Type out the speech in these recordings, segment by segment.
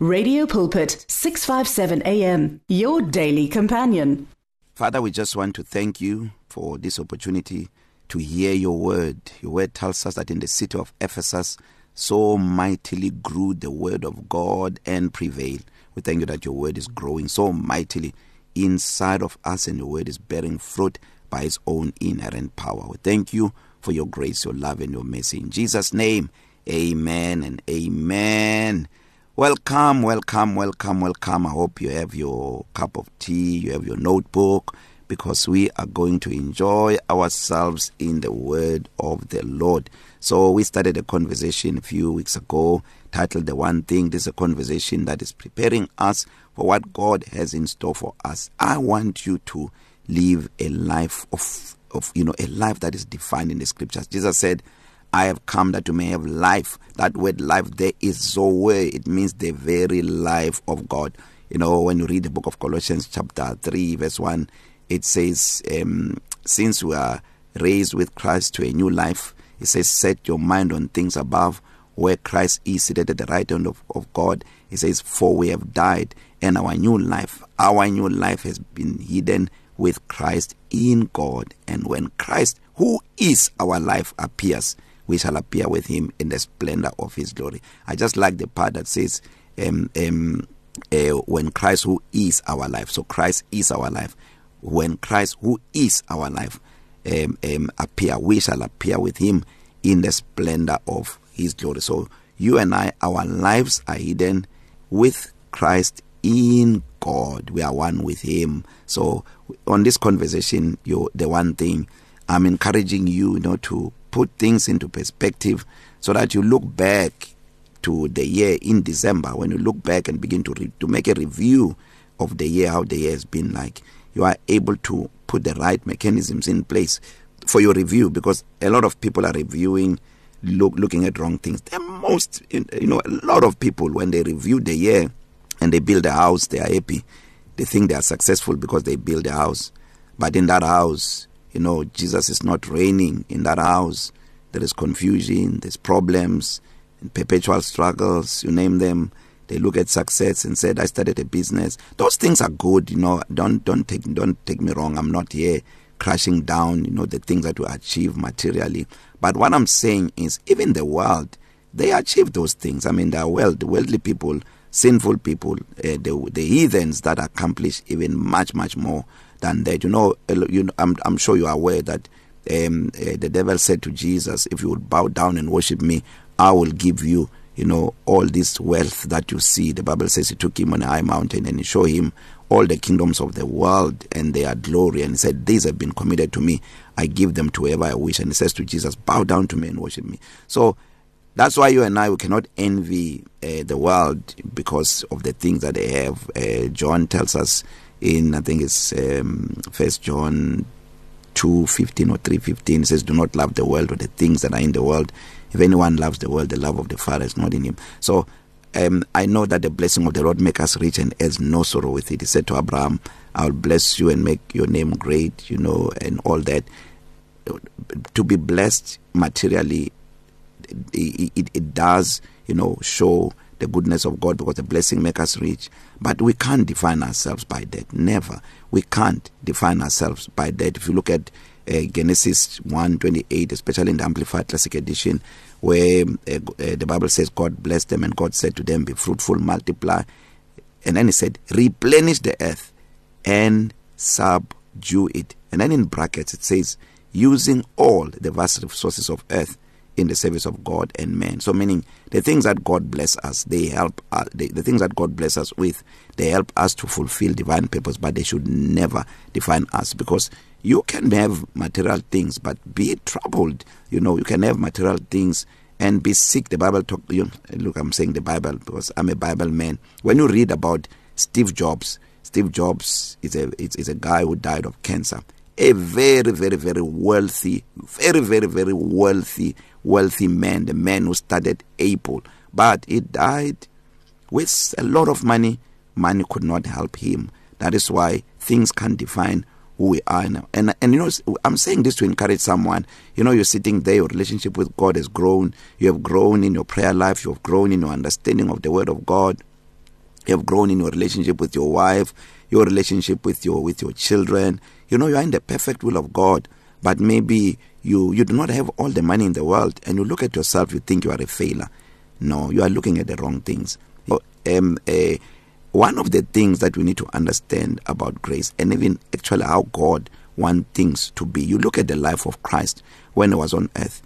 Radio Pulpit 657 AM your daily companion. Father, we just want to thank you for this opportunity to hear your word. Your word tells us that in the city of Ephesus so mightily grew the word of God and prevailed. We thank you that your word is growing so mightily inside of us and your word is bearing fruit by its own inherent power. We thank you for your grace, your love and your mercy. In Jesus name, amen and amen. Welcome, welcome, welcome, welcome. I hope you have your cup of tea, you have your notebook because we are going to enjoy ourselves in the word of the Lord. So we started a conversation a few weeks ago titled The One Thing. This is a conversation that is preparing us for what God has in store for us. I want you to live a life of of you know a life that is defined in the scriptures. Jesus said I have come that you may have life. That word life there is zoe. It means the very life of God. You know, when you read the book of Colossians chapter 3 verse 1, it says um since we are raised with Christ to a new life, it says set your mind on things above where Christ is seated at the right hand of, of God. It says for we have died and our new life, our new life has been hidden with Christ in God. And when Christ, who is our life, appears, we shall appear with him in the splendor of his glory. I just like the part that says um um uh, when Christ who is our life. So Christ is our life. When Christ who is our life um um appear, we shall appear with him in the splendor of his glory. So you and I our lives are hidden with Christ in God. We are one with him. So on this conversation, you the one thing I'm encouraging you, you know to put things into perspective so that you look back to the year in December when you look back and begin to re- to make a review of the year how the year has been like. You are able to put the right mechanisms in place for your review because a lot of people are reviewing look looking at wrong things. The most you know a lot of people when they review the year and they build a house they are happy. They think they are successful because they build a house. But in that house you know Jesus is not reigning in that house. There is confusion there's problems and perpetual struggles you name them. They look at success and said I started a business. Those things are good you know. Don't don't take don't take me wrong. I'm not here crashing down you know the things that we achieve materially. But what I'm saying is even the world they achieve those things. I mean they are the worldly people sinful people uh, the the heathens that accomplish even much much more than that. You know you know I'm I'm sure you are aware that um uh, the devil said to Jesus if you would bow down and worship me I will give you you know all this wealth that you see. The bible says he took him on a high mountain and he showed him all the kingdoms of the world and their glory and he said these have been committed to me. I give them to whoever I wish. And he says to Jesus bow down to me and worship me. So that's why you and I we cannot envy uh, the world because of the things that they have. Uh, John tells us in I think it's um, first John 2:15 or 3:15 says do not love the world or the things that are in the world. If anyone loves the world the love of the father is not in him. So um I know that the blessing of the Lord make us rich and has no sorrow with it. He said to Abraham I'll bless you and make your name great you know and all that. To be blessed materially it, it, it does you know show the goodness of God because the blessing make us rich. But we can't define ourselves by that. Never. We can't define ourselves by that. If you look at uh, Genesis 1:28 especially in the amplified classic edition where uh, uh, the bible says God blessed them and God said to them be fruitful multiply and then he said replenish the earth and subdue it. And then in brackets it says using all the vast resources of earth in the service of God and man. So meaning the things that God bless us, they help uh, the, the things that God bless us with, they help us to fulfill divine purpose, but they should never define us because you can have material things but be troubled. You know, you can have material things and be sick. The Bible talk you look I'm saying the Bible because I'm a Bible man. When you read about Steve Jobs, Steve Jobs is a is, is a guy who died of cancer. A very very very wealthy, very very very wealthy wealthy man, the man who started Apple, but he died with a lot of money. Money could not help him. That is why things can't define who we are now. And and you know I'm saying this to encourage someone. You know you're sitting there your relationship with God has grown. You have grown in your prayer life, you have grown in your understanding of the word of God. you have grown in your relationship with your wife your relationship with your with your children you know you are in the perfect will of God but maybe you you do not have all the money in the world and you look at yourself you think you are a failure. No you are looking at the wrong things. Um uh, one of the things that we need to understand about grace and even actually how God want things to be. You look at the life of Christ when he was on earth.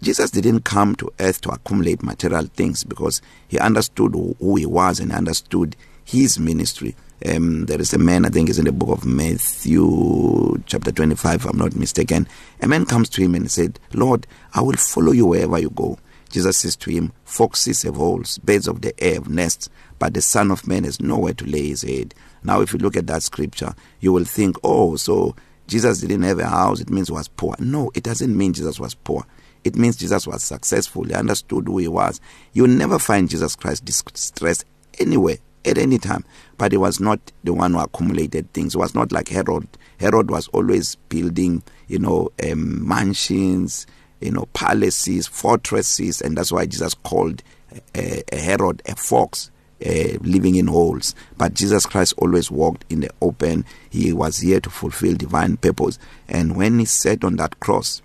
Jesus didn't come to earth to accumulate material things because he understood who he was and understood his ministry. Um there is a man I think is in the book of Matthew chapter 25 if I'm not mistaken. A man comes to him and said Lord I will follow you wherever you go. Jesus says to him foxes have holes birds of the air have nests but the son of man has nowhere to lay his head. Now if you look at that scripture you will think oh so Jesus didn't have a house it means he was poor. No it doesn't mean Jesus was poor. It means Jesus was successful. He understood who he was. You never find Jesus Christ distressed anywhere. At any time. But he was not the one who accumulated things. He was not like Herod. Herod was always building you know um, mansions you know palaces fortresses and that's why Jesus called uh, a Herod a fox uh, living in holes. But Jesus Christ always walked in the open. He was here to fulfill divine purpose. And when he sat on that cross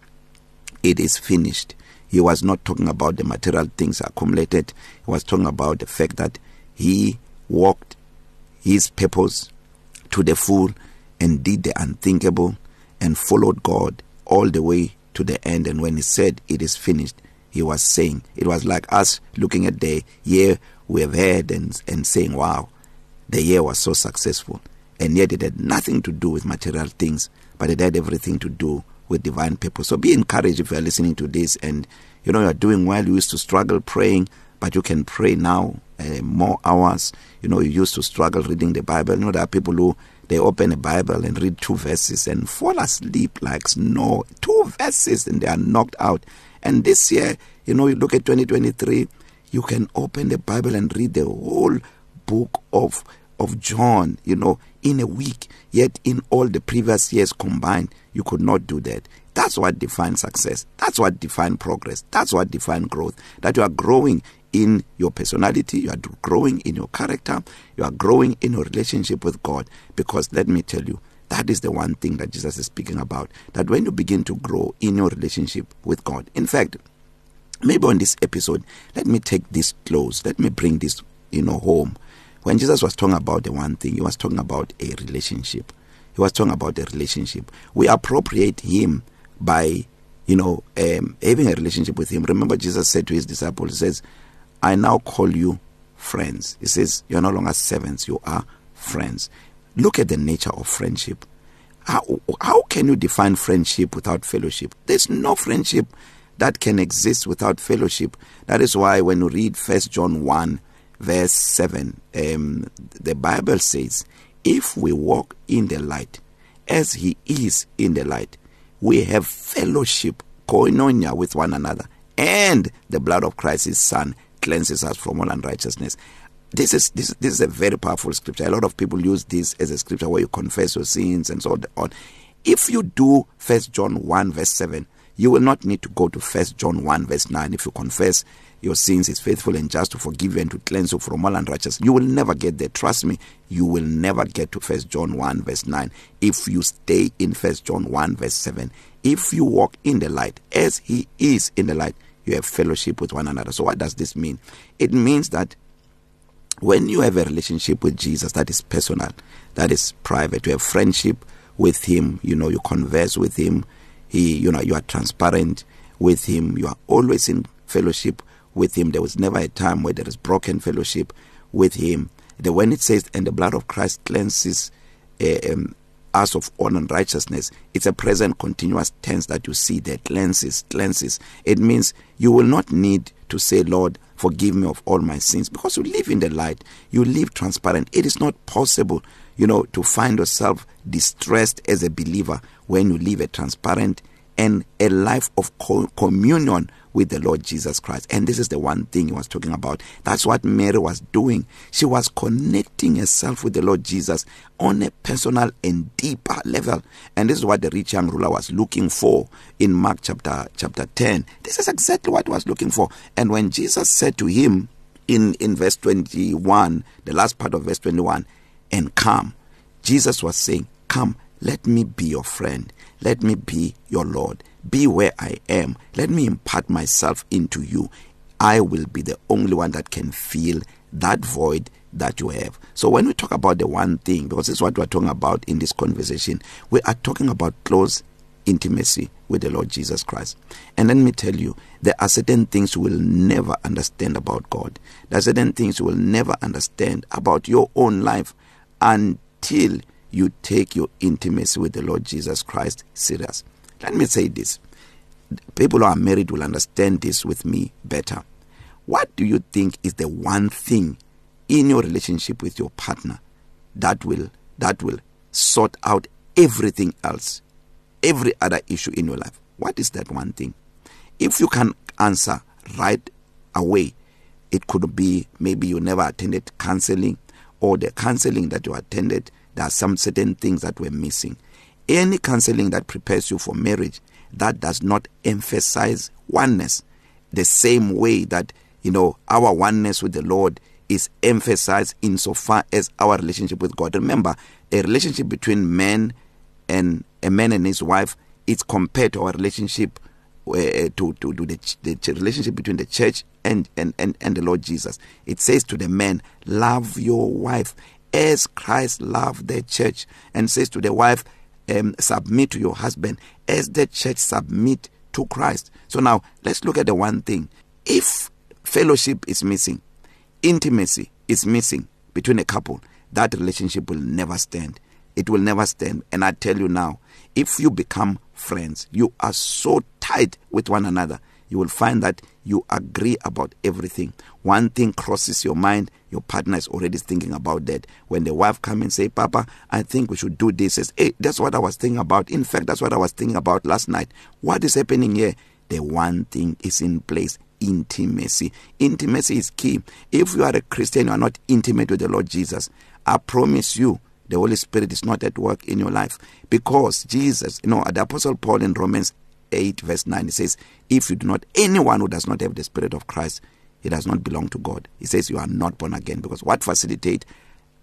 it is finished. He was not talking about the material things accumulated. He was talking about the fact that he walked his purpose to the full and did the unthinkable and followed God all the way to the end. And when he said it is finished he was saying it was like us looking at the year we have had and and saying wow the year was so successful. And yet it had nothing to do with material things but it had everything to do with divine purpose. So be encouraged if you are listening to this and you know you are doing well you used to struggle praying but you can pray now uh, more hours. You know you used to struggle reading the bible. You know there are people who they open a bible and read two verses and fall asleep like snow. Two verses and they are knocked out. And this year you know you look at 2023 you can open the bible and read the whole book of of John you know in a week. Yet in all the previous years combined you could not do that. That's what defines success. That's what defines progress. That's what defines growth. That you are growing in your personality you are growing in your character you are growing in your relationship with God. Because let me tell you that is the one thing that Jesus is speaking about that when you begin to grow in your relationship with God. In fact maybe on this episode let me take this close. Let me bring this you know home. When Jesus was talking about the one thing he was talking about a relationship. He was talking about a relationship. We appropriate him by you know um having a relationship with him. Remember Jesus said to his disciples he says I now call you friends. He says you're no longer servants, you are friends. Look at the nature of friendship. How how can you define friendship without fellowship? There's no friendship that can exist without fellowship. That is why when you read First John 1 verse 7, um the Bible says, if we walk in the light as he is in the light, we have fellowship koinonia with one another and the blood of Christ his son cleanses us from all unrighteousness. This is this this is a very powerful scripture. A lot of people use this as a scripture where you confess your sins and so on. If you do first John 1 verse 7 you will not need to go to first John 1 verse 9 if you confess your sins is faithful and just to forgive you and to cleanse you from all unrighteousness you will never get there. Trust me you will never get to first John 1 verse 9 if you stay in first John 1 verse 7 if you walk in the light as he is in the light you have fellowship with one another. So what does this mean? It means that when you have a relationship with Jesus that is personal that is private you have friendship with him you know you converse with him he you know you are transparent with him you are always in fellowship with him. There was never a time where there is broken fellowship with him. The when it says and the blood of Christ cleanses uh, um, us of all unrighteousness it's a present continuous tense that you see that cleanses cleanses. It means you will not need to say lord forgive me of all my sins because you live in the light. You live transparent. It is not possible you know to find yourself distressed as a believer when you live a transparent and a life of co communion with the Lord Jesus Christ. And this is the one thing he was talking about. That's what Mary was doing. She was connecting herself with the Lord Jesus on a personal and deeper level. And this is what the rich young ruler was looking for in Mark chapter chapter 10. This is exactly what he was looking for. And when Jesus said to him, in in verse 21 the last part of verse 21 and come Jesus was saying come let me be your friend let me be your lord be where I am let me impart myself into you I will be the only one that can fill that void that you have so when we talk about the one thing because it's what we're talking about in this conversation we are talking about close intimacy with the Lord Jesus Christ. And let me tell you, there are certain things you will never understand about God. There are certain things you will never understand about your own life until you take your intimacy with the Lord Jesus Christ serious. Let me say this. People who are married will understand this with me better. What do you think is the one thing in your relationship with your partner that will that will sort out everything else every other issue in your life. What is that one thing? If you can answer right away, it could be maybe you never attended counseling or the counseling that you attended, there are some certain things that were missing. Any counseling that prepares you for marriage that does not emphasize oneness the same way that you know our oneness with the Lord is emphasized insofar as our relationship with God. Remember, a relationship between men and a man and his wife it's compared to our relationship uh, to to to the, the relationship between the church and, and and and the Lord Jesus it says to the man love your wife as Christ loved the church and says to the wife um, submit to your husband as the church submit to Christ. So now let's look at the one thing. If fellowship is missing intimacy is missing between a couple that relationship will never stand. It will never stand. And i tell you now if you become friends you are so tight with one another. You will find that you agree about everything. One thing crosses your mind your partner is already thinking about that. When the wife come and say papa i think we should do this says hey that's what i was thinking about. In fact that's what i was thinking about last night. What is happening here? The one thing is in place intimacy. Intimacy is key. If you are a christian you are not intimate with the lord jesus. I promise you the Holy Spirit is not at work in your life. Because Jesus, you know, the apostle Paul in Romans 8 verse 9 he says, if you do not anyone who does not have the spirit of Christ, he does not belong to God. He says you are not born again because what facilitate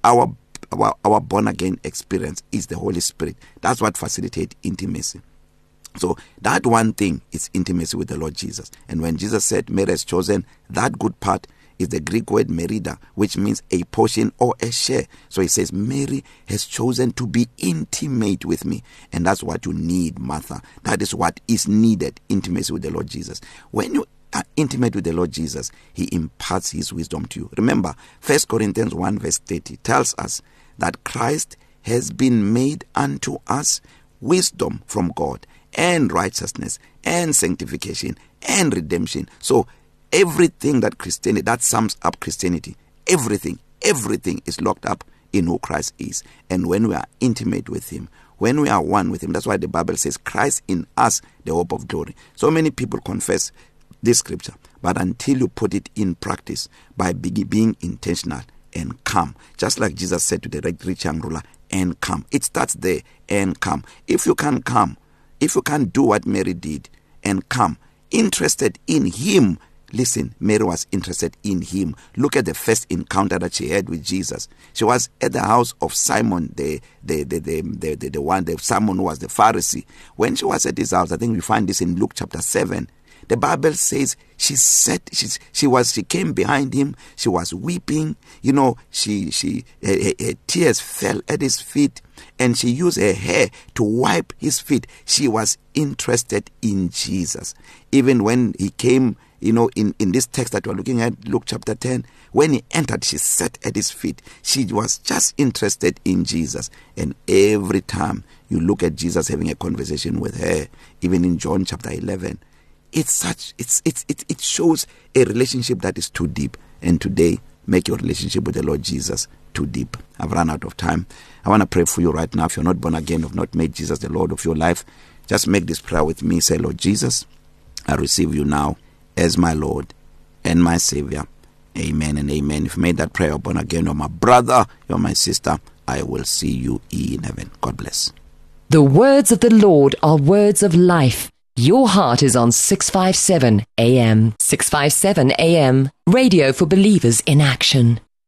our our our born again experience is the Holy Spirit. That's what facilitate intimacy. So that one thing is intimacy with the Lord Jesus. And when Jesus said Mary has chosen that good part, is the Greek word merida, which means a portion or a share. So he says, Mary has chosen to be intimate with me. And that's what you need, Martha. That is what is needed intimacy with the Lord Jesus. When you are intimate with the Lord Jesus, he imparts his wisdom to you. Remember, 1 Corinthians 1 verse 30 tells us that Christ has been made unto us wisdom from God and righteousness and sanctification and redemption. So everything that Christianity that sums up Christianity everything everything is locked up in who Christ is. And when we are intimate with him when we are one with him that's why the bible says Christ in us the hope of glory. So many people confess this scripture but until you put it in practice by being intentional and come just like Jesus said to the rich young ruler and come. It starts there and come. If you can come if you can do what Mary did and come interested in him Listen, Mary was interested in him. Look at the first encounter that she had with Jesus. She was at the house of Simon, the the the the the, the, the one, the Simon was the Pharisee. When she was at his house, I think we find this in Luke chapter 7. The Bible says she said she she was she came behind him. She was weeping. You know, she she her, her, her tears fell at his feet, and she used her hair to wipe his feet. She was interested in Jesus. Even when he came you know in in this text that we're looking at Luke chapter 10 when he entered she sat at his feet. She was just interested in Jesus. And every time you look at Jesus having a conversation with her even in John chapter 11 it's such it's it's it, it shows a relationship that is too deep. And today make your relationship with the Lord Jesus too deep. I've run out of time. I want to pray for you right now. If you're not born again have not made Jesus the Lord of your life just make this prayer with me. Say Lord Jesus I receive you now. As my Lord and my Savior. Amen and amen. If you made that prayer born again, you're my brother, you're my sister, I will see you in heaven. God bless. The words of the Lord are words of life. Your heart is on 657 AM. 657 AM. Radio for believers in action.